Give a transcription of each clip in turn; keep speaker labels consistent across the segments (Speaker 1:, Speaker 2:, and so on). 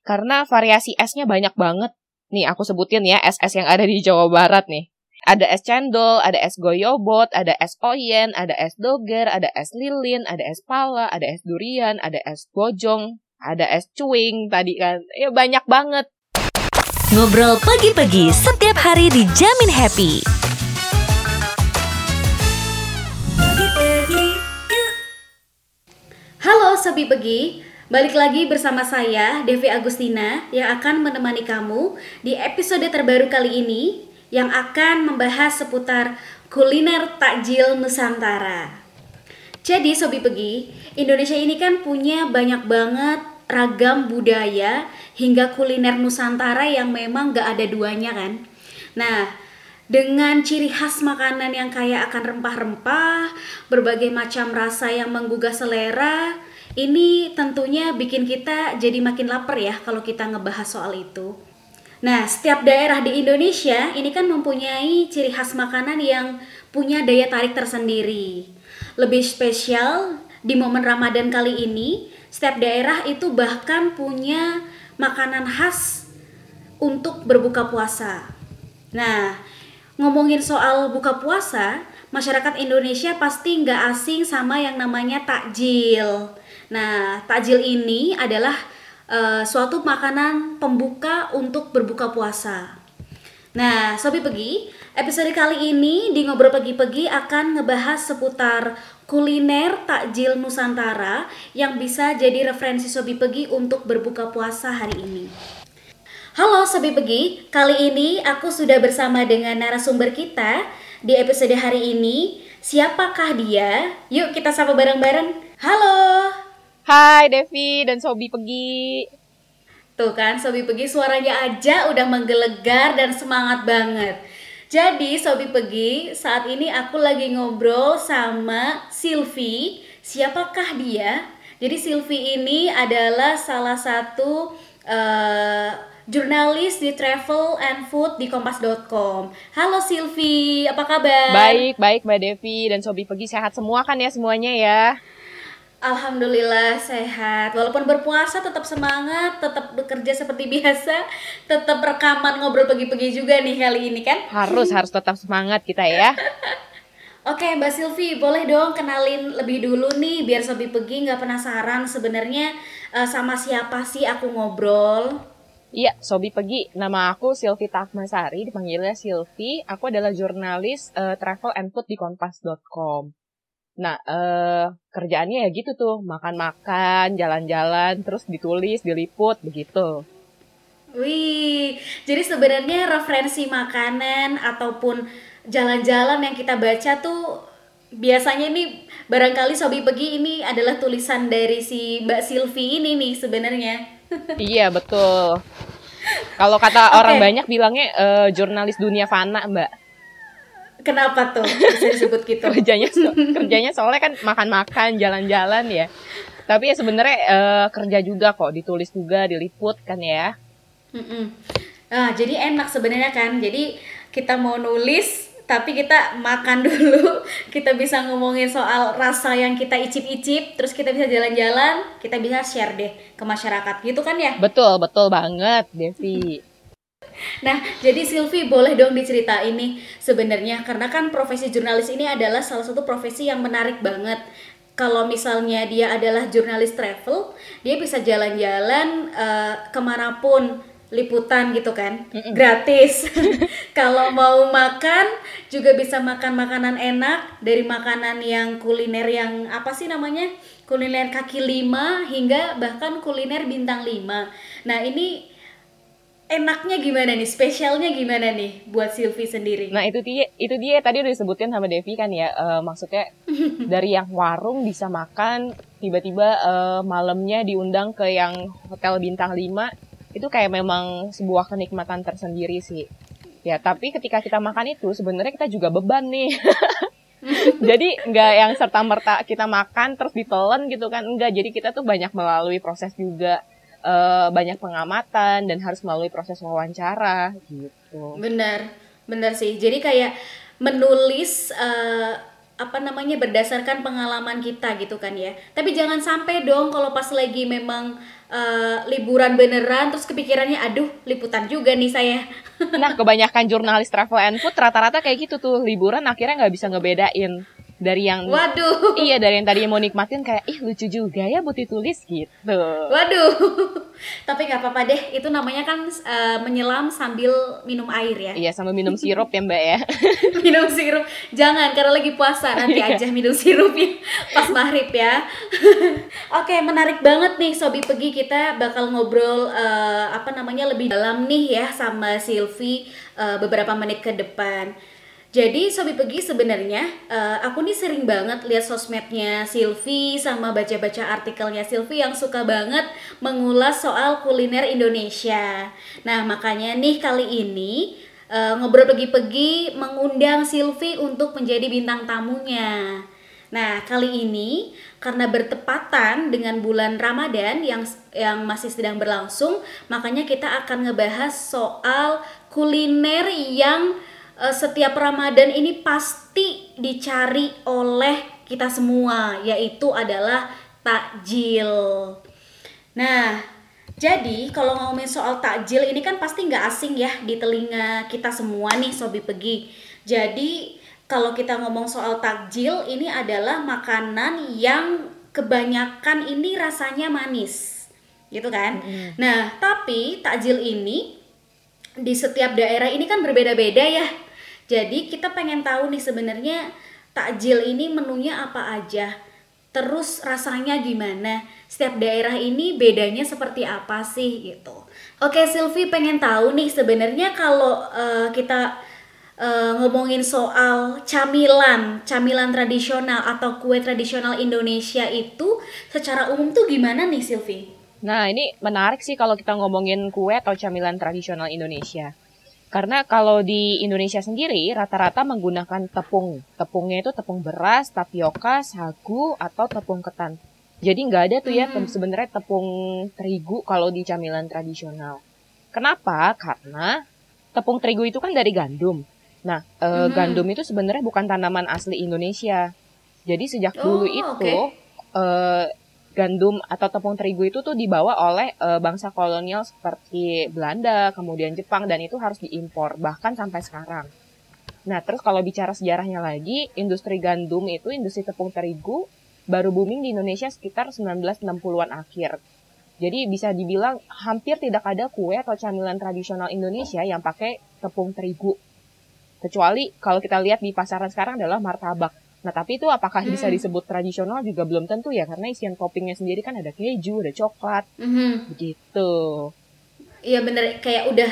Speaker 1: Karena variasi esnya banyak banget. Nih, aku sebutin ya es-es yang ada di Jawa Barat nih. Ada es cendol, ada es goyobot, ada es oyen, ada es doger, ada es lilin, ada es pala, ada es durian, ada es bojong, ada es cuing tadi kan. Ya banyak banget.
Speaker 2: Ngobrol pagi-pagi setiap hari dijamin happy.
Speaker 3: Halo Sobi Pegi, balik lagi bersama saya Devi Agustina yang akan menemani kamu di episode terbaru kali ini yang akan membahas seputar kuliner takjil Nusantara. Jadi Sobi Pegi, Indonesia ini kan punya banyak banget ragam budaya hingga kuliner Nusantara yang memang gak ada duanya kan. Nah, dengan ciri khas makanan yang kaya akan rempah-rempah, berbagai macam rasa yang menggugah selera, ini tentunya bikin kita jadi makin lapar ya kalau kita ngebahas soal itu. Nah, setiap daerah di Indonesia ini kan mempunyai ciri khas makanan yang punya daya tarik tersendiri. Lebih spesial di momen Ramadan kali ini, setiap daerah itu bahkan punya makanan khas untuk berbuka puasa. Nah, ngomongin soal buka puasa, masyarakat Indonesia pasti nggak asing sama yang namanya takjil. Nah, takjil ini adalah uh, suatu makanan pembuka untuk berbuka puasa. Nah, Sobi Pegi, episode kali ini di Ngobrol Pagi-Pagi akan ngebahas seputar kuliner takjil Nusantara yang bisa jadi referensi Sobi Pegi untuk berbuka puasa hari ini. Halo Sobi Pegi, kali ini aku sudah bersama dengan narasumber kita di episode hari ini. Siapakah dia? Yuk kita sapa bareng-bareng. Halo.
Speaker 1: Hai Devi dan Sobi Pegi.
Speaker 3: Tuh kan, Sobi Pegi suaranya aja udah menggelegar dan semangat banget. Jadi Sobi Pegi, saat ini aku lagi ngobrol sama Silvi. Siapakah dia? Jadi Silvi ini adalah salah satu uh, jurnalis di travel and food di kompas.com. Halo Silvi, apa kabar?
Speaker 1: Baik, baik Mbak Devi dan Sobi Pegi sehat semua kan ya semuanya ya?
Speaker 3: Alhamdulillah sehat. Walaupun berpuasa tetap semangat, tetap bekerja seperti biasa, tetap rekaman ngobrol pagi-pagi juga nih kali ini kan?
Speaker 1: Harus, harus tetap semangat kita ya.
Speaker 3: Oke Mbak Silvi, boleh dong kenalin lebih dulu nih biar Sobi Pegi nggak penasaran sebenarnya uh, sama siapa sih aku ngobrol.
Speaker 1: Iya, Sobi Pegi. Nama aku Silvi Takmasari, dipanggilnya Silvi. Aku adalah jurnalis uh, travel and food di kompas.com. Nah, uh, kerjaannya ya gitu tuh, makan-makan, jalan-jalan, terus ditulis, diliput, begitu.
Speaker 3: Wih, jadi sebenarnya referensi makanan ataupun jalan-jalan yang kita baca tuh biasanya ini barangkali Sobi Pegi ini adalah tulisan dari si Mbak Silvi ini nih sebenarnya
Speaker 1: iya betul. Kalau kata okay. orang banyak bilangnya uh, jurnalis dunia fana, Mbak.
Speaker 3: Kenapa tuh bisa disebut gitu?
Speaker 1: kerjanya so, kerjanya soalnya kan makan-makan, jalan-jalan ya. Tapi ya sebenarnya uh, kerja juga kok, ditulis juga, diliput kan ya.
Speaker 3: Mm -mm. Nah, jadi enak sebenarnya kan. Jadi kita mau nulis tapi kita makan dulu kita bisa ngomongin soal rasa yang kita icip-icip terus kita bisa jalan-jalan kita bisa share deh ke masyarakat gitu kan ya
Speaker 1: betul betul banget Devi
Speaker 3: Nah, jadi Silvi boleh dong diceritain nih sebenarnya karena kan profesi jurnalis ini adalah salah satu profesi yang menarik banget. Kalau misalnya dia adalah jurnalis travel, dia bisa jalan-jalan uh, ke mana pun liputan gitu kan gratis. Kalau mau makan juga bisa makan makanan enak dari makanan yang kuliner yang apa sih namanya kuliner kaki lima hingga bahkan kuliner bintang lima. Nah ini enaknya gimana nih? Spesialnya gimana nih buat Silvi sendiri?
Speaker 1: Nah itu dia itu dia tadi udah disebutin sama Devi kan ya uh, maksudnya dari yang warung bisa makan tiba-tiba uh, malamnya diundang ke yang hotel bintang lima itu kayak memang sebuah kenikmatan tersendiri sih. Ya tapi ketika kita makan itu sebenarnya kita juga beban nih. Jadi nggak yang serta merta kita makan terus ditelan gitu kan enggak jadi kita tuh banyak melalui proses juga uh, banyak pengamatan dan harus melalui proses wawancara gitu
Speaker 3: benar benar sih jadi kayak menulis uh, apa namanya berdasarkan pengalaman kita gitu kan ya. Tapi jangan sampai dong kalau pas lagi memang uh, liburan beneran terus kepikirannya aduh liputan juga nih saya.
Speaker 1: nah kebanyakan jurnalis travel and food rata-rata kayak gitu tuh liburan akhirnya nggak bisa ngebedain dari yang
Speaker 3: waduh.
Speaker 1: Iya dari yang tadi mau nikmatin kayak ih lucu juga ya buat ditulis gitu.
Speaker 3: Waduh. Tapi nggak apa-apa deh itu namanya kan uh, menyelam sambil minum air ya.
Speaker 1: Iya sambil minum sirup ya mbak ya.
Speaker 3: Minum sirup. Jangan karena lagi puasa nanti iya. aja minum sirupnya pas maghrib ya. Oke menarik banget nih sobi pergi kita bakal ngobrol uh, apa namanya lebih dalam nih ya sama Silvi uh, beberapa menit ke depan jadi Sobi Pegi sebenarnya uh, aku nih sering banget lihat sosmednya Silvi sama baca-baca artikelnya Silvi yang suka banget mengulas soal kuliner Indonesia. Nah makanya nih kali ini uh, ngobrol pegi-pegi mengundang Silvi untuk menjadi bintang tamunya. Nah, kali ini karena bertepatan dengan bulan Ramadan yang yang masih sedang berlangsung, makanya kita akan ngebahas soal kuliner yang uh, setiap Ramadan ini pasti dicari oleh kita semua yaitu adalah takjil. Nah, jadi kalau ngomongin soal takjil ini kan pasti nggak asing ya di telinga kita semua nih Sobi Pegi. Jadi kalau kita ngomong soal takjil ini adalah makanan yang kebanyakan ini rasanya manis gitu kan. Mm. Nah, tapi takjil ini di setiap daerah ini kan berbeda-beda ya jadi kita pengen tahu nih sebenarnya takjil ini menunya apa aja. Terus rasanya gimana? Setiap daerah ini bedanya seperti apa sih gitu. Oke, Silvi pengen tahu nih sebenarnya kalau uh, kita uh, ngomongin soal camilan, camilan tradisional atau kue tradisional Indonesia itu secara umum tuh gimana nih Silvi?
Speaker 1: Nah, ini menarik sih kalau kita ngomongin kue atau camilan tradisional Indonesia. Karena kalau di Indonesia sendiri rata-rata menggunakan tepung. Tepungnya itu tepung beras, tapioka, sagu, atau tepung ketan. Jadi nggak ada tuh ya hmm. sebenarnya tepung terigu kalau di camilan tradisional. Kenapa? Karena tepung terigu itu kan dari gandum. Nah, e, hmm. gandum itu sebenarnya bukan tanaman asli Indonesia. Jadi sejak oh, dulu itu okay. e, gandum atau tepung terigu itu tuh dibawa oleh uh, bangsa kolonial seperti Belanda, kemudian Jepang dan itu harus diimpor bahkan sampai sekarang. Nah, terus kalau bicara sejarahnya lagi, industri gandum itu industri tepung terigu baru booming di Indonesia sekitar 1960-an akhir. Jadi bisa dibilang hampir tidak ada kue atau camilan tradisional Indonesia yang pakai tepung terigu. Kecuali kalau kita lihat di pasaran sekarang adalah martabak Nah, tapi itu apakah hmm. bisa disebut tradisional juga belum tentu ya, karena isian toppingnya sendiri kan ada keju, ada coklat, hmm. begitu.
Speaker 3: Iya bener, kayak udah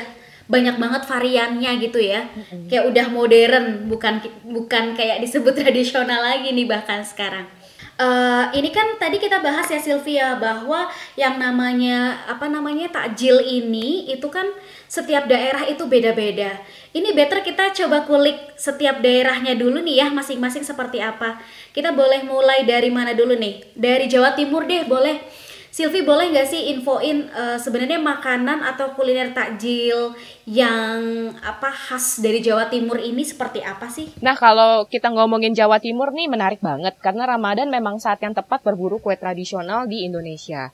Speaker 3: banyak banget variannya gitu ya, hmm. kayak udah modern, bukan bukan kayak disebut tradisional lagi nih bahkan sekarang. Uh, ini kan tadi kita bahas ya Sylvia bahwa yang namanya apa namanya takjil ini itu kan setiap daerah itu beda-beda. Ini better kita coba kulik setiap daerahnya dulu nih ya masing-masing seperti apa. Kita boleh mulai dari mana dulu nih? Dari Jawa Timur deh boleh. Silvi boleh nggak sih infoin uh, sebenarnya makanan atau kuliner takjil yang apa khas dari Jawa Timur ini seperti apa sih?
Speaker 1: Nah kalau kita ngomongin Jawa Timur nih menarik banget karena Ramadan memang saat yang tepat berburu kue tradisional di Indonesia.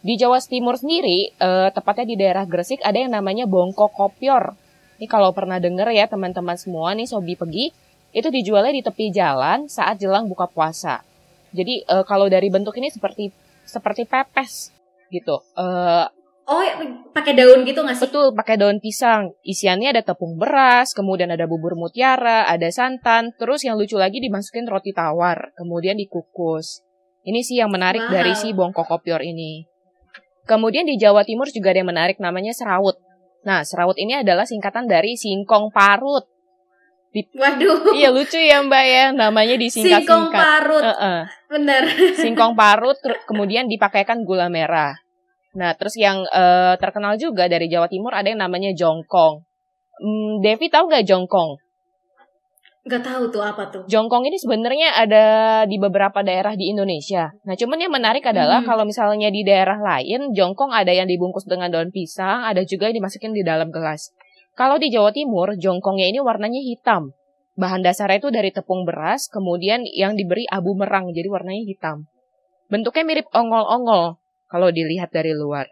Speaker 1: Di Jawa Timur sendiri, uh, tepatnya di daerah Gresik ada yang namanya bongko kopior. Ini kalau pernah denger ya teman-teman semua nih sobi pergi, itu dijualnya di tepi jalan saat jelang buka puasa. Jadi uh, kalau dari bentuk ini seperti seperti pepes gitu. Uh,
Speaker 3: Oh, pakai daun gitu nggak sih?
Speaker 1: Betul, pakai daun pisang. Isiannya ada tepung beras, kemudian ada bubur mutiara, ada santan, terus yang lucu lagi dimasukin roti tawar, kemudian dikukus. Ini sih yang menarik wow. dari si bongkok kopior ini. Kemudian di Jawa Timur juga ada yang menarik namanya serawut. Nah, serawut ini adalah singkatan dari singkong parut.
Speaker 3: Di, Waduh.
Speaker 1: Iya lucu ya Mbak ya, namanya disingkat-singkat.
Speaker 3: Singkong parut. Uh -uh. Bener.
Speaker 1: Singkong parut, kemudian dipakaikan gula merah. Nah, terus yang uh, terkenal juga dari Jawa Timur ada yang namanya jongkong. Hmm, Devi tahu nggak jongkong?
Speaker 3: Gak tahu tuh apa tuh.
Speaker 1: Jongkong ini sebenarnya ada di beberapa daerah di Indonesia. Nah, cuman yang menarik adalah hmm. kalau misalnya di daerah lain, jongkong ada yang dibungkus dengan daun pisang, ada juga yang dimasukin di dalam gelas. Kalau di Jawa Timur, jongkongnya ini warnanya hitam. bahan dasarnya itu dari tepung beras, kemudian yang diberi abu merang, jadi warnanya hitam. Bentuknya mirip ongol-ongol kalau dilihat dari luar.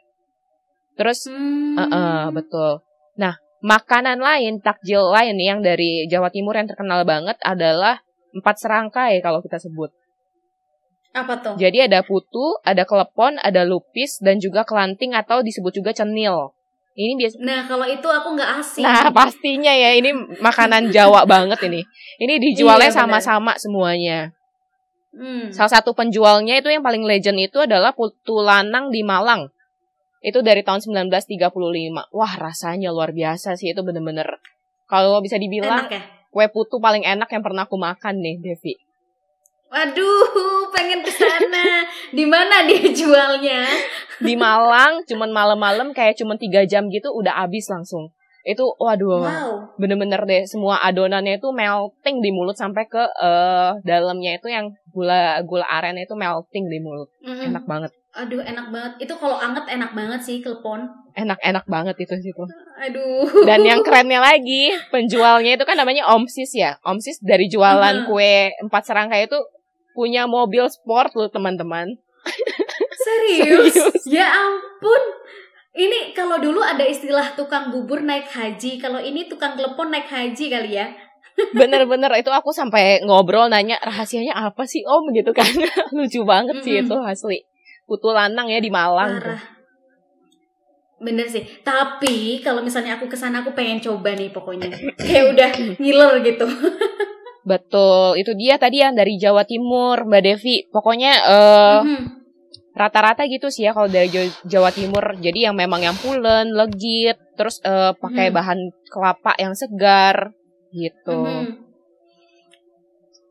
Speaker 1: Terus,
Speaker 3: Hmm.
Speaker 1: eh, eh, betul. Nah, makanan lain, takjil lain yang dari Jawa Timur yang terkenal banget adalah empat serangkai kalau kita sebut.
Speaker 3: Apa tuh?
Speaker 1: Jadi ada putu, ada kelepon, ada lupis, dan juga kelanting atau disebut juga cenil. Ini biasa.
Speaker 3: Nah, kalau itu aku nggak asing.
Speaker 1: Nah, pastinya ya ini makanan Jawa banget ini. Ini dijualnya
Speaker 3: Iya,
Speaker 1: sama-sama semuanya.
Speaker 3: Hmm.
Speaker 1: Salah satu penjualnya itu yang paling legend itu adalah Putu Lanang di Malang. Itu dari tahun 1935. Wah, rasanya luar biasa sih itu bener-bener. Kalau bisa dibilang
Speaker 3: Enak ya?
Speaker 1: kue putu paling enak yang pernah aku makan nih, Devi.
Speaker 3: Waduh, pengen ke sana. Di mana dia jualnya?
Speaker 1: Di Malang cuman malam-malam kayak cuman tiga jam gitu udah habis langsung. Itu waduh.
Speaker 3: Wow.
Speaker 1: bener-bener deh semua adonannya itu melting di mulut sampai ke eh, dalamnya itu yang gula gula arennya itu melting di mulut
Speaker 3: Mm-mm.
Speaker 1: enak banget
Speaker 3: Aduh, enak banget. Itu kalau anget enak banget sih, telepon.
Speaker 1: enak-enak banget itu situ
Speaker 3: Aduh.
Speaker 1: dan yang kerennya lagi penjualnya itu kan namanya Omsis ya Omsis dari jualan
Speaker 3: Mhm.
Speaker 1: kue empat serangkai itu punya mobil sport loh teman-teman
Speaker 3: Serius?
Speaker 1: Serius.
Speaker 3: Ya ampun. Ini kalau dulu ada istilah tukang bubur naik haji, kalau ini tukang telepon naik haji kali ya.
Speaker 1: bener-bener itu aku sampai ngobrol nanya rahasianya apa sih om gitu kan lucu banget sih
Speaker 3: Mhm.
Speaker 1: itu asli putu lanang ya di Malang tuh.
Speaker 3: Parah. Bener sih. Tapi kalau misalnya aku ke sana aku pengen coba nih pokoknya. Kayak udah ngiler gitu.
Speaker 1: Betul, itu dia tadi yang dari Jawa Timur, Mbak Devi. Pokoknya eh,
Speaker 3: Mhm.
Speaker 1: rata-rata gitu sih ya kalau dari Jawa Timur. Jadi yang memang yang pulen, legit, terus eh, pakai
Speaker 3: Mhm.
Speaker 1: bahan kelapa yang segar gitu.
Speaker 3: Mhm.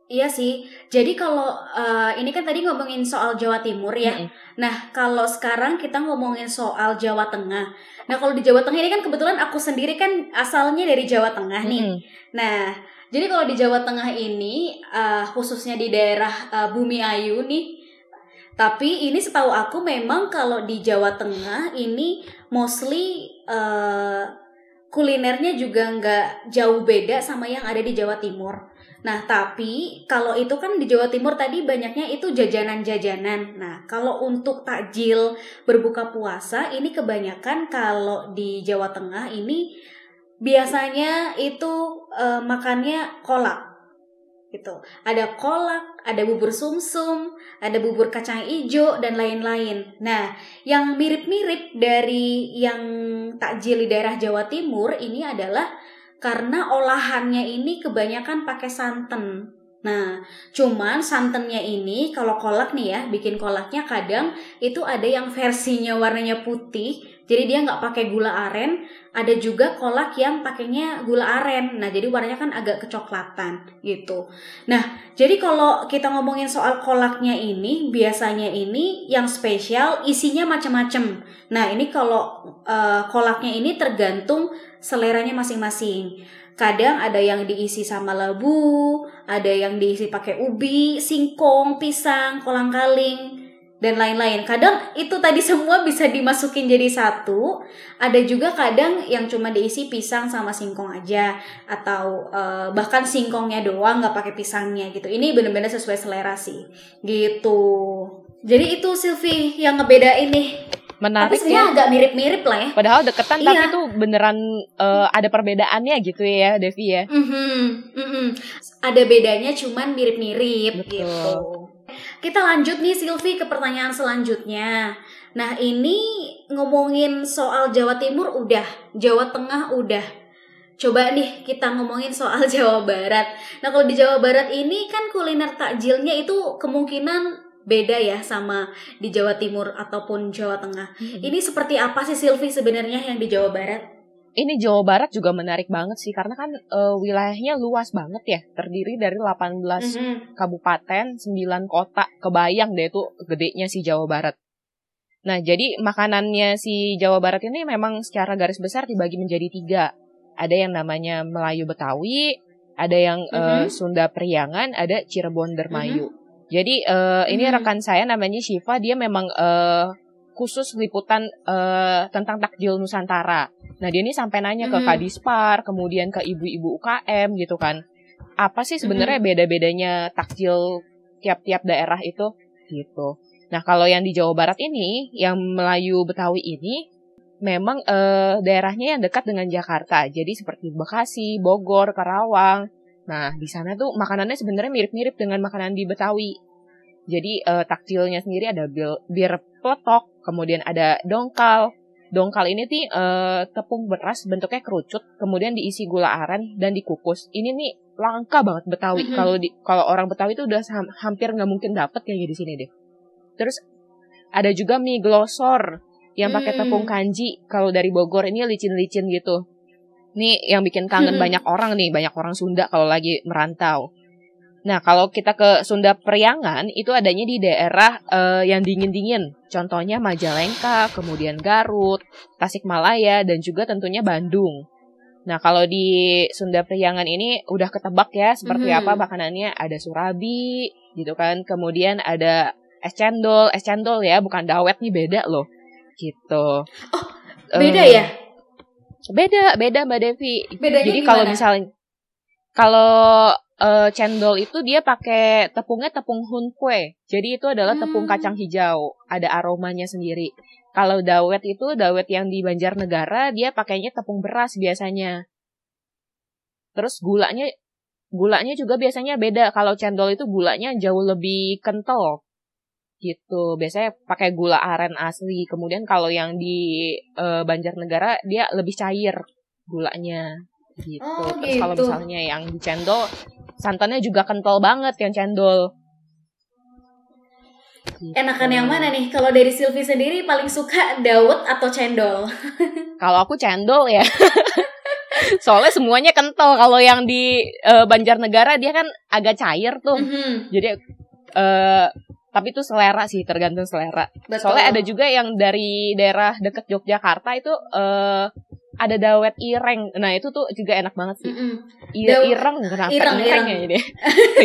Speaker 3: Iya sih. Jadi kalau eh, ini kan tadi ngomongin soal Jawa Timur ya.
Speaker 1: Mm-mm.
Speaker 3: Nah, kalau sekarang kita ngomongin soal Jawa Tengah. Nah, kalau di Jawa Tengah ini kan kebetulan aku sendiri kan asalnya dari Jawa Tengah nih.
Speaker 1: Mm-mm.
Speaker 3: Nah, jadi kalau di Jawa Tengah ini eh, khususnya di daerah eh, Bumi Ayu nih. Tapi ini setahu aku memang kalau di Jawa Tengah ini mostly eh, kulinernya juga nggak jauh beda sama yang ada di Jawa Timur. Nah, tapi kalau itu kan di Jawa Timur tadi banyaknya itu jajanan-jajanan. Nah, kalau untuk takjil berbuka puasa ini kebanyakan kalau di Jawa Tengah ini biasanya itu eh, makannya kolak gitu. Ada kolak, ada bubur sumsum, ada bubur kacang ijo dan lain-lain. Nah, yang mirip-mirip dari yang takjil di daerah Jawa Timur ini adalah karena olahannya ini kebanyakan pakai santan. Nah, cuman santannya ini kalau kolak nih ya, bikin kolaknya kadang itu ada yang versinya warnanya putih, jadi dia nggak pakai gula aren. Ada juga kolak yang pakainya gula aren. Nah, jadi warnanya kan agak kecoklatan gitu. Nah, jadi kalau kita ngomongin soal kolaknya ini, biasanya ini yang spesial isinya macam-macam. Nah, ini kalau eh, kolaknya ini tergantung seleranya masing-masing. Kadang ada yang diisi sama labu, ada yang diisi pakai ubi, singkong, pisang, kolang-kaling, dan lain-lain. Kadang itu tadi semua bisa dimasukin jadi satu. Ada juga kadang yang cuma diisi pisang sama singkong aja, atau eh, bahkan singkongnya doang nggak pakai pisangnya gitu. Ini bener-bener sesuai selera sih, gitu. Jadi itu Silvi yang ngebedain nih. Tapi
Speaker 1: Menarik
Speaker 3: sebenarnya
Speaker 1: ya.
Speaker 3: agak mirip-mirip lah ya.
Speaker 1: Padahal deketan tapi
Speaker 3: Iya.
Speaker 1: tuh beneran eh, ada perbedaannya gitu ya, Devi ya.
Speaker 3: Mhm, mhm. Ada bedanya cuman mirip-mirip gitu. Kita lanjut nih Silvi ke pertanyaan selanjutnya. Nah ini ngomongin soal Jawa Timur udah, Jawa Tengah udah. Coba nih kita ngomongin soal Jawa Barat. Nah kalau di Jawa Barat ini kan kuliner takjilnya itu kemungkinan beda ya sama di Jawa Timur ataupun Jawa Tengah. Ini seperti apa sih Silvi sebenarnya yang di Jawa Barat?
Speaker 1: Ini Jawa Barat juga menarik banget sih karena kan eh, wilayahnya luas banget ya, terdiri dari 18
Speaker 3: Mhm.
Speaker 1: kabupaten, 9 kota. Kebayang deh tuh gedenya si Jawa Barat. Nah, jadi makanannya si Jawa Barat ini memang secara garis besar dibagi menjadi tiga. Ada yang namanya Melayu Betawi, ada yang eh,
Speaker 3: Mhm.
Speaker 1: Sunda Priangan, ada Cirebon Dermayu. Jadi eh, ini
Speaker 3: Mhm.
Speaker 1: rekan saya namanya Shiva, dia memang eh, khusus liputan eh, tentang takjil Nusantara. Nah, dia ini sampai nanya ke
Speaker 3: Mhm.
Speaker 1: Kadispar, kemudian ke ibu-ibu UKM gitu kan. apa sih sebenarnya beda-bedanya takjil tiap-tiap daerah itu gitu. Nah, kalau yang di Jawa Barat ini, yang Melayu Betawi ini memang eh, daerahnya yang dekat dengan Jakarta. Jadi seperti Bekasi, Bogor, Karawang. Nah, di sana tuh makanannya sebenarnya mirip-mirip dengan makanan di Betawi. Jadi eh, takjilnya sendiri ada bir, bir peletok, kemudian ada dongkal. Dongkal ini tuh eh, tepung beras bentuknya kerucut, kemudian diisi gula aren dan dikukus. Ini nih langka banget Betawi.
Speaker 3: Mhm.
Speaker 1: Kalau di kalau orang Betawi itu udah ham- hampir nggak mungkin dapet kayaknya di sini deh. Terus ada juga mie glosor yang pakai
Speaker 3: Hmm.
Speaker 1: tepung kanji. Kalau dari Bogor ini licin-licin gitu. Ini yang bikin kangen
Speaker 3: Hmm.
Speaker 1: banyak orang nih, banyak orang Sunda kalau lagi merantau. Nah, kalau kita ke Sunda Priangan itu adanya di daerah eh, yang dingin-dingin. Contohnya Majalengka, kemudian Garut, Tasikmalaya, dan juga tentunya Bandung. Nah, kalau di Sunda Priangan ini udah ketebak ya seperti
Speaker 3: Mhm.
Speaker 1: apa makanannya. Ada surabi gitu kan. Kemudian ada es cendol. Es cendol ya, bukan dawet nih beda loh. Gitu.
Speaker 3: Beda
Speaker 1: Eh,
Speaker 3: ya?
Speaker 1: Beda, beda Mbak Devi.
Speaker 3: Bedanya
Speaker 1: Jadi kalau misalnya kalau eh, cendol itu dia pakai tepungnya tepung hunkwe. Jadi itu adalah tepung
Speaker 3: Hmm.
Speaker 1: kacang hijau, ada aromanya sendiri. Kalau dawet itu dawet yang di Banjarnegara dia pakainya tepung beras biasanya. Terus gulanya gulanya juga biasanya beda. Kalau cendol itu gulanya jauh lebih kental. Gitu. Biasanya pakai gula aren asli. Kemudian kalau yang di eh, Banjarnegara dia lebih cair gulanya. Gitu.
Speaker 3: Oh,
Speaker 1: Terus kalau
Speaker 3: gitu.
Speaker 1: misalnya yang di cendol santannya juga kental banget yang cendol.
Speaker 3: Enakan yang mana nih? Kalau dari Silvi sendiri paling suka dawet atau cendol?
Speaker 1: Kalau aku cendol ya. Soalnya semuanya kental. Kalau yang di eh, Banjarnegara dia kan agak cair tuh.
Speaker 3: Mhm,
Speaker 1: Jadi eh tapi itu selera sih, tergantung selera.
Speaker 3: betul.
Speaker 1: Soalnya ada juga yang dari daerah deket Yogyakarta itu eh ada dawet ireng. Nah, itu tuh juga enak banget sih. I-
Speaker 3: Daw-
Speaker 1: ireng kenapa
Speaker 3: ireng,
Speaker 1: ireng,
Speaker 3: ireng.
Speaker 1: ya ini?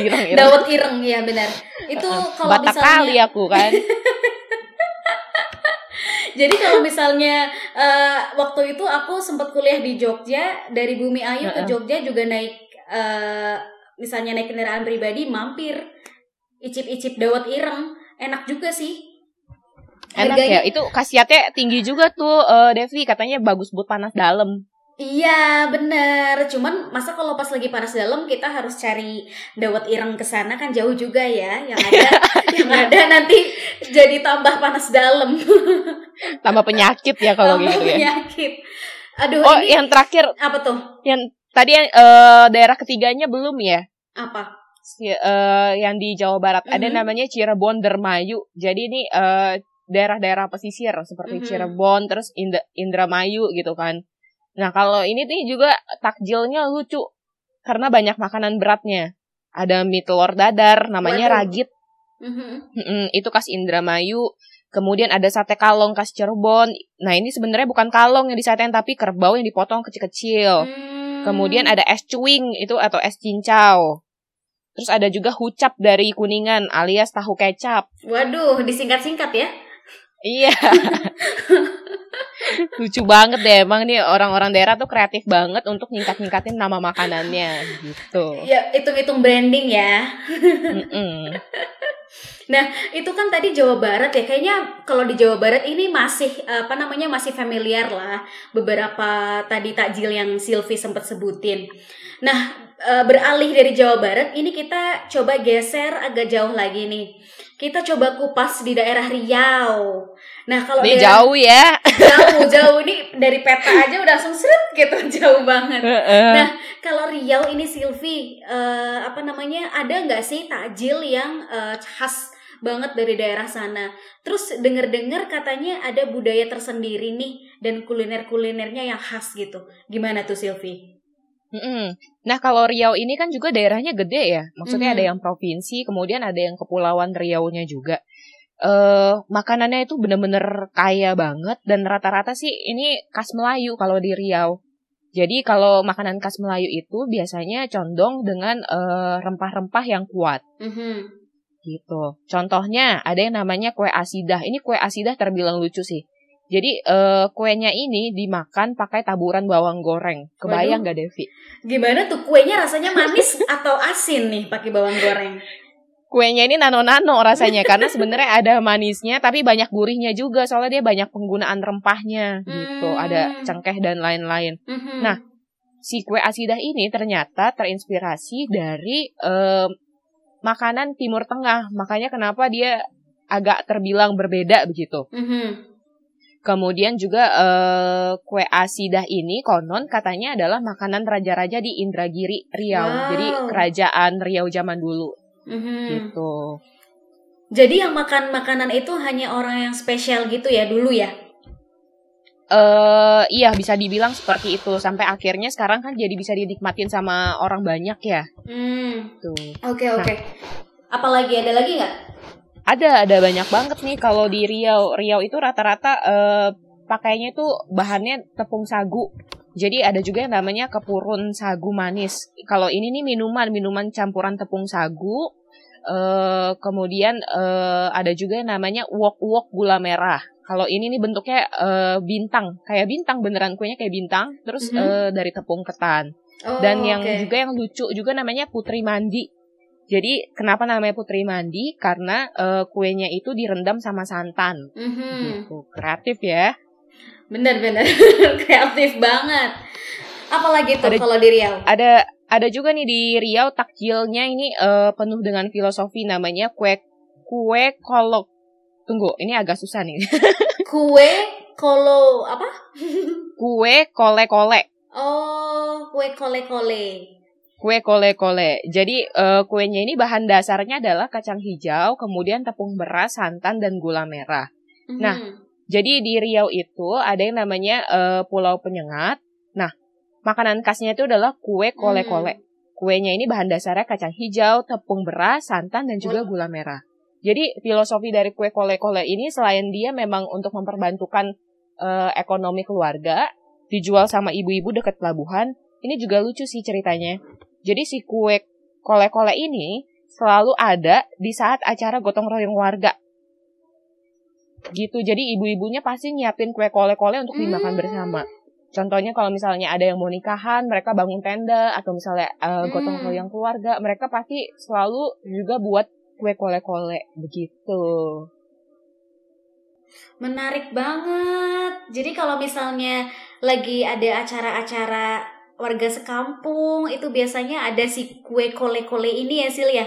Speaker 1: ireng, ireng.
Speaker 3: Dawet ireng ya benar. Itu kalau
Speaker 1: Batak kali
Speaker 3: misalnya
Speaker 1: aku kan.
Speaker 3: Jadi kalau misalnya eh, waktu itu aku sempat kuliah di Jogja dari Bumi Ayu ke. Jogja juga naik eh, misalnya naik kendaraan pribadi mampir icip-icip dawet ireng enak juga sih.
Speaker 1: Enak
Speaker 3: Harganya-
Speaker 1: ya. Itu khasiatnya tinggi juga tuh eh, Devi katanya bagus buat panas dalam.
Speaker 3: Iya bener, cuman masa kalau pas lagi panas dalam kita harus cari dawet ireng ke sana kan jauh juga ya, yang ada yang ada nanti jadi tambah panas dalam,
Speaker 1: Tambah penyakit ya kalau
Speaker 3: tambah
Speaker 1: gitu ya.
Speaker 3: penyakit. Aduh
Speaker 1: Oh,
Speaker 3: ini
Speaker 1: yang terakhir
Speaker 3: apa tuh?
Speaker 1: yang tadi yang eh, daerah ketiganya belum ya?
Speaker 3: Apa?
Speaker 1: Si- eh, yang di Jawa Barat ada
Speaker 3: Mhm.
Speaker 1: namanya Cirebon Dermayu. Jadi ini eh, daerah-daerah pesisir seperti
Speaker 3: Mhm.
Speaker 1: Cirebon terus Ind- Indramayu gitu kan. Nah, kalau ini tuh juga takjilnya lucu karena banyak makanan beratnya. Ada mie telur dadar namanya
Speaker 3: Waduh.
Speaker 1: ragit.
Speaker 3: Mhm.
Speaker 1: Mm-mm, itu khas Indramayu. Kemudian ada sate kalong khas Cirebon. Nah, ini sebenarnya bukan kalong yang disatein tapi kerbau yang dipotong kecil-kecil.
Speaker 3: Hmm.
Speaker 1: Kemudian ada es cuing itu atau es cincau. Terus ada juga hucap dari Kuningan alias tahu kecap.
Speaker 3: Waduh, disingkat-singkat ya.
Speaker 1: Iya. Lucu banget deh emang nih orang-orang daerah tuh kreatif banget untuk nyingkat-nyingkatin nama makanannya gitu.
Speaker 3: Ya, hitung-hitung branding ya.
Speaker 1: Mm-mm.
Speaker 3: Itu kan tadi Jawa Barat ya. Kayaknya kalau di Jawa Barat ini masih apa namanya masih familiar lah beberapa tadi takjil yang Silvi sempat sebutin. Nah, eh, beralih dari Jawa Barat, ini kita coba geser agak jauh lagi nih. Kita coba kupas di daerah Riau. Nah, kalau
Speaker 1: Ini
Speaker 3: daerah-
Speaker 1: jauh ya.
Speaker 3: jauh jauh ini dari peta aja udah langsung seret gitu jauh banget. Nah, kalau Riau ini Silvi, eh, apa namanya? Ada nggak sih takjil yang eh, khas banget dari daerah sana? Terus denger-dengar katanya ada budaya tersendiri nih dan kuliner-kulinernya yang khas gitu. Gimana tuh Silvi?
Speaker 1: Mm-mm. Nah kalau Riau ini kan juga daerahnya gede ya, maksudnya
Speaker 3: Mhm.
Speaker 1: ada yang provinsi, kemudian ada yang kepulauan Riau-nya juga. Eh makanannya itu bener-bener kaya banget dan rata-rata sih ini khas Melayu kalau di Riau. Jadi kalau makanan khas Melayu itu biasanya condong dengan eh, rempah-rempah yang kuat
Speaker 3: Mhm.
Speaker 1: Gitu. Contohnya ada yang namanya kue asidah. Ini kue asidah terbilang lucu sih. Jadi eh, kuenya ini dimakan pakai taburan bawang goreng. Kebayang
Speaker 3: Waduh.
Speaker 1: gak Devi?
Speaker 3: Gimana tuh kuenya rasanya manis atau asin nih pakai bawang goreng?
Speaker 1: Kuenya ini nano-nano rasanya karena sebenarnya ada manisnya tapi banyak gurihnya juga soalnya dia banyak penggunaan rempahnya gitu.
Speaker 3: Hmm.
Speaker 1: Ada cengkeh dan lain-lain.
Speaker 3: Mhm.
Speaker 1: Nah, Si kue asidah ini ternyata terinspirasi dari eh, makanan Timur Tengah. Makanya kenapa dia agak terbilang berbeda begitu.
Speaker 3: Mhm.
Speaker 1: Kemudian juga eh, kue asidah ini konon katanya adalah makanan raja-raja di Indragiri Riau.
Speaker 3: Wow.
Speaker 1: Jadi kerajaan Riau zaman dulu
Speaker 3: Mhm.
Speaker 1: gitu.
Speaker 3: Jadi yang makan makanan itu hanya orang yang spesial gitu ya dulu ya?
Speaker 1: Eh iya bisa dibilang seperti itu sampai akhirnya sekarang kan jadi bisa dinikmatin sama orang banyak ya.
Speaker 3: Hmm.
Speaker 1: Tuh.
Speaker 3: Oke oke. Apalagi ada lagi nggak?
Speaker 1: Ada ada banyak banget nih kalau di Riau. Riau itu rata-rata eh, pakainya itu bahannya tepung sagu. Jadi ada juga yang namanya kepurun sagu manis. Kalau ini nih minuman minuman campuran tepung sagu. Eh kemudian eh, ada juga yang namanya uok-uok gula merah. Kalau ini nih bentuknya eh, bintang, kayak bintang beneran kuenya kayak bintang. Terus
Speaker 3: Mhm.
Speaker 1: eh, dari tepung ketan.
Speaker 3: Oh,
Speaker 1: Dan yang
Speaker 3: oke.
Speaker 1: juga yang lucu juga namanya Putri Mandi. Jadi kenapa namanya Putri Mandi? Karena eh, kuenya itu direndam sama santan.
Speaker 3: Mhm.
Speaker 1: Gitu. Kreatif ya.
Speaker 3: Bener-bener kreatif banget. Apalagi tuh
Speaker 1: Ada-
Speaker 3: kalau di Riau?
Speaker 1: Ada ada juga nih di Riau takjilnya ini eh, penuh dengan filosofi namanya kue kue kolok. Tunggu, ini agak susah nih.
Speaker 3: Kue kolo apa?
Speaker 1: kue kole-kole.
Speaker 3: Oh, kue kole-kole.
Speaker 1: Kue kole-kole. Jadi eh, kuenya ini bahan dasarnya adalah kacang hijau, kemudian tepung beras, santan dan gula merah. Nah,
Speaker 3: Mhm.
Speaker 1: Jadi di Riau itu ada yang namanya eh, Pulau Penyengat. Nah, makanan khasnya itu adalah kue kole-kole. Kuenya ini bahan dasarnya kacang hijau, tepung beras, santan, dan juga gula merah. Jadi filosofi dari kue kole-kole ini selain dia memang untuk memperbantukan eh, ekonomi keluarga, dijual sama ibu-ibu dekat pelabuhan, ini juga lucu sih ceritanya. Jadi si kue kole-kole ini selalu ada di saat acara gotong royong warga gitu jadi ibu-ibunya pasti nyiapin kue kole-kole untuk dimakan
Speaker 3: Hmm.
Speaker 1: bersama contohnya kalau misalnya ada yang mau nikahan mereka bangun tenda atau misalnya eh, gotong
Speaker 3: Hmm.
Speaker 1: royong keluarga mereka pasti selalu juga buat kue kole-kole begitu
Speaker 3: Menarik banget. Jadi kalau misalnya lagi ada acara-acara warga sekampung itu biasanya ada si kue kole-kole ini ya Sil ya.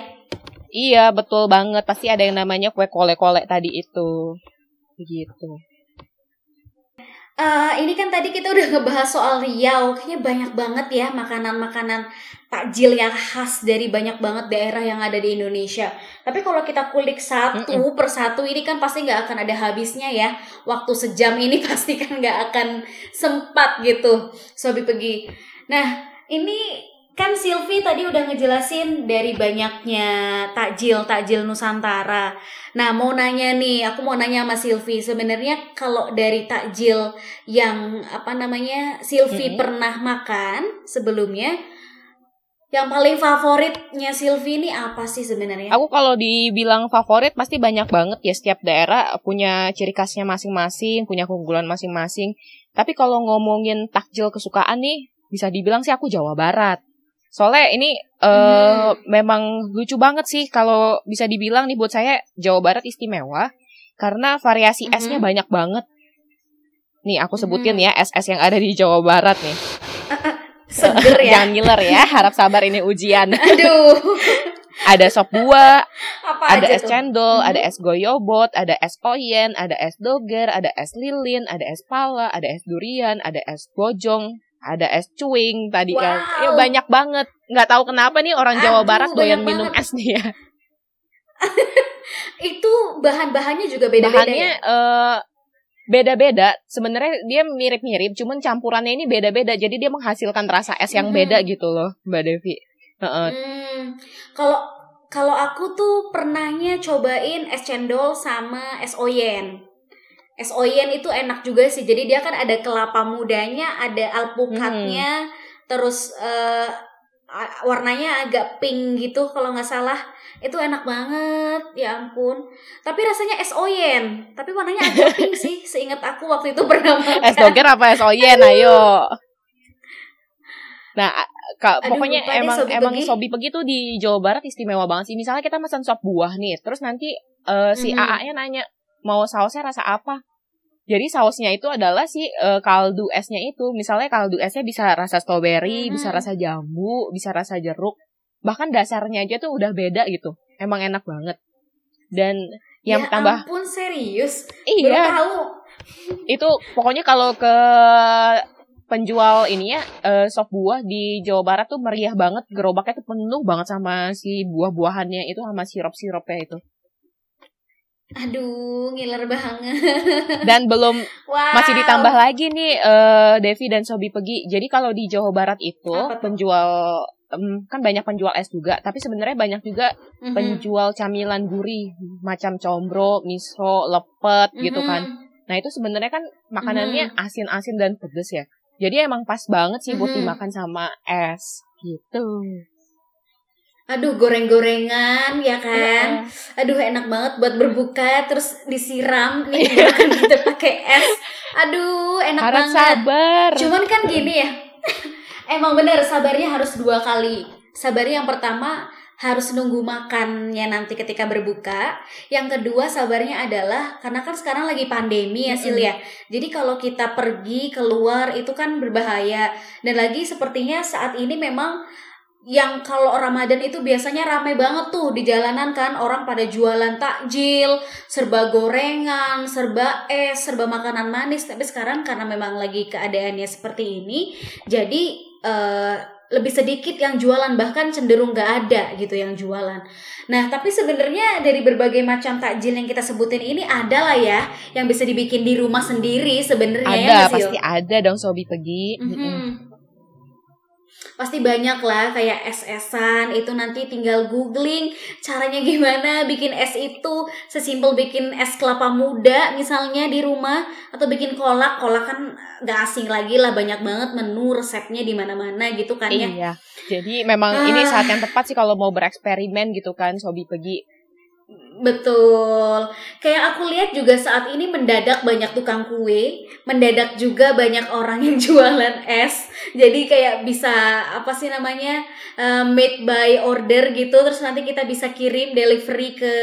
Speaker 1: iya betul banget pasti ada yang namanya kue kole-kole tadi itu begitu
Speaker 3: Eh, ini kan tadi kita udah ngebahas soal Riau, kayaknya banyak banget ya makanan-makanan takjil yang khas dari banyak banget daerah yang ada di Indonesia. Tapi kalau kita kulik satu per satu ini kan pasti nggak akan ada habisnya ya. Waktu sejam ini pasti kan nggak akan sempat gitu, Sobi pergi. Nah, ini kan Silvi tadi udah ngejelasin dari banyaknya takjil takjil Nusantara. Nah, mau nanya nih, aku mau nanya sama Silvi. Sebenarnya kalau dari takjil yang apa namanya Silvi
Speaker 1: Mhm.
Speaker 3: pernah makan sebelumnya, yang paling favoritnya Silvi ini apa sih sebenarnya?
Speaker 1: aku kalau dibilang favorit pasti banyak banget ya setiap daerah punya ciri khasnya masing-masing punya keunggulan masing-masing tapi kalau ngomongin takjil kesukaan nih bisa dibilang sih aku Jawa Barat soalnya ini eh, memang lucu banget sih kalau bisa dibilang nih buat saya Jawa Barat istimewa karena variasi
Speaker 3: Mhm.
Speaker 1: esnya banyak banget nih aku sebutin
Speaker 3: Mhm.
Speaker 1: ya es-es yang ada di Jawa Barat nih
Speaker 3: Seger ya.
Speaker 1: jangan ngiler ya harap sabar ini ujian
Speaker 3: Aduh.
Speaker 1: ada sop buah
Speaker 3: Apa
Speaker 1: ada es
Speaker 3: tuh?
Speaker 1: cendol,
Speaker 3: Mhm.
Speaker 1: ada es goyobot, ada es oyen, ada es doger, ada es lilin, ada es pala, ada es durian, ada es bojong, ada es cuing tadi kan.
Speaker 3: Wow.
Speaker 1: Ya banyak banget. Nggak tahu kenapa nih orang Jawa
Speaker 3: Aduh,
Speaker 1: Barat doyan minum
Speaker 3: banget.
Speaker 1: es nih ya.
Speaker 3: Itu bahan-bahannya juga beda-beda
Speaker 1: Bahannya
Speaker 3: ya.
Speaker 1: eh, beda-beda. Sebenarnya dia mirip-mirip, cuman campurannya ini beda-beda. Jadi dia menghasilkan rasa es yang
Speaker 3: Mhm.
Speaker 1: beda gitu loh, Mbak Devi. Heeh.
Speaker 3: Hmm, kalau kalau aku tuh pernahnya cobain es cendol sama es oyen. Es oyen itu enak juga sih. Jadi dia kan ada kelapa mudanya, ada alpukatnya, terus eh, a- warnanya agak pink gitu kalau nggak salah itu enak banget ya ampun tapi rasanya es oyen tapi warnanya agak pink sih seingat aku waktu itu pernah makan
Speaker 1: Es doger apa es oyen ayo. Nah, a- ka-
Speaker 3: Aduh,
Speaker 1: pokoknya emang
Speaker 3: Sobi
Speaker 1: emang
Speaker 3: Pegi.
Speaker 1: sobi pegi tuh di Jawa Barat istimewa banget sih. Misalnya kita pesan sop buah nih, terus nanti eh, si
Speaker 3: Mhm.
Speaker 1: AA-nya nanya mau sausnya rasa apa? Jadi sausnya itu adalah si eh, kaldu esnya itu. Misalnya kaldu esnya bisa rasa strawberry,
Speaker 3: Mhm.
Speaker 1: bisa rasa jambu, bisa rasa jeruk. Bahkan dasarnya aja tuh udah beda gitu. Emang enak banget. Dan yang
Speaker 3: ya
Speaker 1: tambah
Speaker 3: ampun serius baru
Speaker 1: iya
Speaker 3: tahu
Speaker 1: itu pokoknya kalau ke penjual ini ya eh, sop buah di Jawa Barat tuh meriah banget gerobaknya tuh penuh banget sama si buah-buahannya itu sama sirup-sirupnya itu
Speaker 3: aduh ngiler banget
Speaker 1: dan belum
Speaker 3: wow
Speaker 1: masih ditambah lagi nih eh, Devi dan Sobi Pegi jadi kalau di Jawa Barat itu penjual em, kan banyak penjual es juga tapi sebenarnya banyak juga
Speaker 3: Mhm.
Speaker 1: penjual camilan gurih macam combro miso lepet gitu
Speaker 3: Mhm.
Speaker 1: kan Nah itu sebenarnya kan makanannya
Speaker 3: Mm-hmm.
Speaker 1: asin-asin dan pedes ya. Jadi emang pas banget sih buat
Speaker 3: Mhm.
Speaker 1: dimakan sama es gitu.
Speaker 3: Aduh goreng-gorengan ya kan aduh enak banget buat berbuka terus disiram nih makan kita pakai es aduh enak
Speaker 1: Harap
Speaker 3: banget
Speaker 1: sabar.
Speaker 3: Cuman kan gini ya, emang bener sabarnya harus dua kali. Sabarnya yang pertama harus nunggu makannya nanti ketika berbuka. Yang kedua sabarnya adalah karena kan sekarang lagi pandemi ya Sil ya. Jadi kalau kita pergi keluar itu kan berbahaya. Dan lagi sepertinya saat ini memang yang kalau Ramadan itu biasanya rame banget tuh di jalanan kan orang pada jualan takjil, serba gorengan, serba es, serba makanan manis. Tapi sekarang karena memang lagi keadaannya seperti ini, jadi eh, lebih sedikit yang jualan bahkan cenderung nggak ada gitu yang jualan. Nah tapi sebenarnya dari berbagai macam takjil yang kita sebutin ini ada lah ya yang bisa dibikin di rumah sendiri sebenarnya ya
Speaker 1: Ada
Speaker 3: Sil?
Speaker 1: pasti ada dong Sobi pergi.
Speaker 3: Mhm. Pasti banyak lah kayak es-esan itu nanti tinggal googling caranya gimana bikin es itu sesimpel bikin es kelapa muda misalnya di rumah atau bikin kolak kolak kan gak asing lagi lah banyak banget menu resepnya di mana-mana gitu kan ya
Speaker 1: Iya. Jadi memang ini
Speaker 3: Ah.
Speaker 1: saat yang tepat sih kalau mau bereksperimen gitu kan Sobi pergi.
Speaker 3: Betul. Kayak aku lihat juga saat ini mendadak banyak tukang kue, mendadak juga banyak orang yang jualan es. Jadi kayak bisa apa sih namanya eh, made by order gitu. Terus nanti kita bisa kirim delivery ke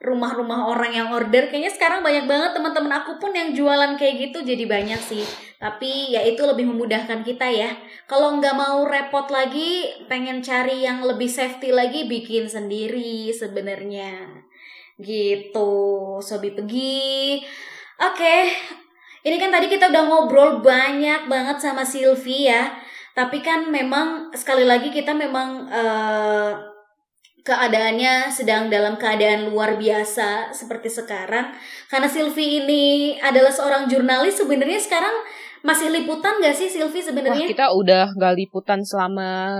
Speaker 3: rumah-rumah orang yang order. Kayaknya sekarang banyak banget teman-teman aku pun yang jualan kayak gitu. Jadi banyak sih. Tapi ya itu lebih memudahkan kita ya. Kalau nggak mau repot lagi, pengen cari yang lebih safety lagi, bikin sendiri sebenarnya gitu. Sobi pergi. Oke. Ini kan tadi kita udah ngobrol banyak banget sama Silvi ya. Tapi kan memang sekali lagi kita memang eh, keadaannya sedang dalam keadaan luar biasa seperti sekarang. Karena Silvi ini adalah seorang jurnalis sebenarnya sekarang masih liputan gak sih Silvi sebenarnya?
Speaker 1: Kita udah gak liputan selama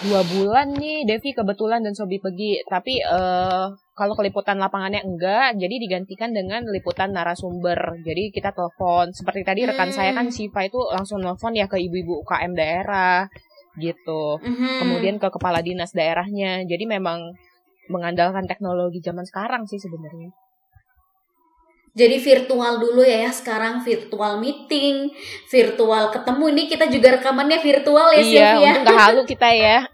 Speaker 1: dua bulan nih Devi kebetulan dan Sobi pergi. Tapi eh kalau keliputan lapangannya enggak, jadi digantikan dengan liputan narasumber. Jadi kita telepon. Seperti tadi rekan
Speaker 3: Hmm.
Speaker 1: saya kan Siva itu langsung telepon ya ke ibu-ibu UKM daerah gitu.
Speaker 3: Mhm.
Speaker 1: Kemudian ke kepala dinas daerahnya. Jadi memang mengandalkan teknologi zaman sekarang sih sebenarnya.
Speaker 3: Jadi virtual dulu ya ya sekarang virtual meeting, virtual ketemu ini kita juga rekamannya virtual ya
Speaker 1: iya,
Speaker 3: Sylvia.
Speaker 1: untung gak halu kita ya.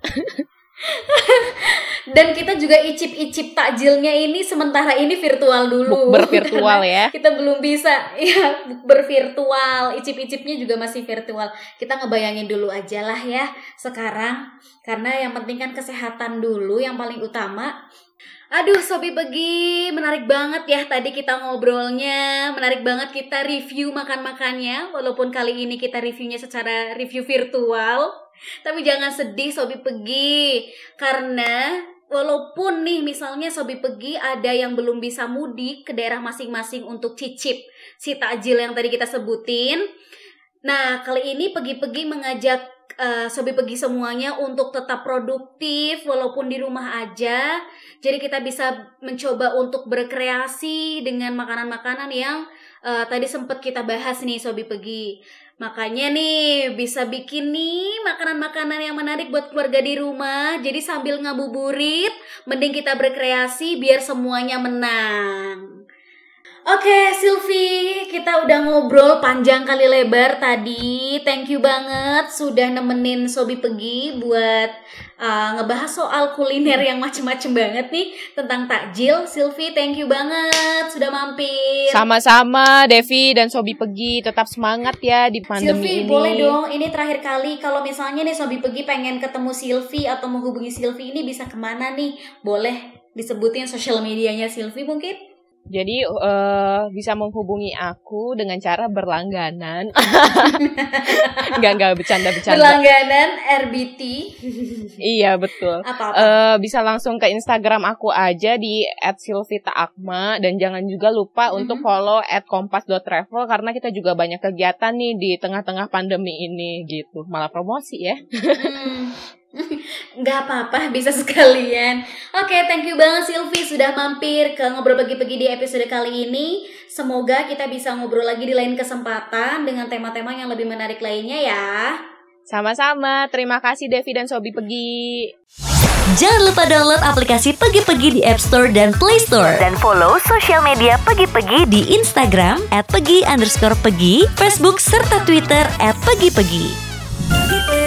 Speaker 3: Dan kita juga icip-icip takjilnya ini sementara ini virtual dulu.
Speaker 1: Bukber virtual
Speaker 3: Karena
Speaker 1: ya.
Speaker 3: Kita belum bisa ya bervirtual, icip-icipnya juga masih virtual. Kita ngebayangin dulu aja lah ya sekarang karena yang penting kan kesehatan dulu yang paling utama. Aduh, Sobi Pegi, menarik banget ya tadi kita ngobrolnya. Menarik banget kita review makan-makannya. Walaupun kali ini kita reviewnya secara review virtual. Tapi jangan sedih Sobi Pegi. Karena walaupun nih misalnya Sobi Pegi ada yang belum bisa mudik ke daerah masing-masing untuk cicip si takjil yang tadi kita sebutin. Nah, kali ini Pegi-Pegi mengajak eh, Sobi Pegi semuanya untuk tetap produktif walaupun di rumah aja. Jadi kita bisa mencoba untuk berkreasi dengan makanan-makanan yang eh, tadi sempat kita bahas nih Sobi Pegi. Makanya nih bisa bikin nih makanan-makanan yang menarik buat keluarga di rumah. Jadi sambil ngabuburit, mending kita berkreasi biar semuanya menang. Oke, Silvi, kita udah ngobrol panjang kali lebar tadi. Thank you banget sudah nemenin Sobi Pegi buat uh, ngebahas soal kuliner yang macem-macem banget nih tentang takjil. Silvi, thank you banget sudah mampir.
Speaker 1: Sama-sama Devi dan Sobi Pegi tetap semangat ya di pandemi
Speaker 3: Silvi,
Speaker 1: ini.
Speaker 3: boleh dong. Ini terakhir kali kalau misalnya nih Sobi Pegi pengen ketemu Silvi atau menghubungi Silvi ini bisa ke mana nih? Boleh disebutin sosial medianya Silvi mungkin?
Speaker 1: Jadi uh, bisa menghubungi aku dengan cara berlangganan. Enggak enggak bercanda-bercanda.
Speaker 3: Berlangganan RBT.
Speaker 1: iya betul.
Speaker 3: Apa-apa?
Speaker 1: Uh, bisa langsung ke Instagram aku aja di @silvitaakma dan jangan juga lupa
Speaker 3: Mhm.
Speaker 1: untuk follow @kompas.travel karena kita juga banyak kegiatan nih di tengah-tengah pandemi ini gitu. Malah promosi ya.
Speaker 3: Hmm. Nggak apa-apa, bisa sekalian. Oke, thank you banget Silvi sudah mampir ke Ngobrol Pagi-Pagi di episode kali ini. Semoga kita bisa ngobrol lagi di lain kesempatan dengan tema-tema yang lebih menarik lainnya ya.
Speaker 1: Sama-sama. Terima kasih Devi dan Sobi Pegi.
Speaker 2: Jangan lupa download aplikasi Pegi-Pegi di App Store dan Play Store. Dan follow sosial media Pegi-Pegi di Instagram at pegi underscore pegi, Facebook, serta Twitter at pegi-pegi.
Speaker 3: Pagi-pagi.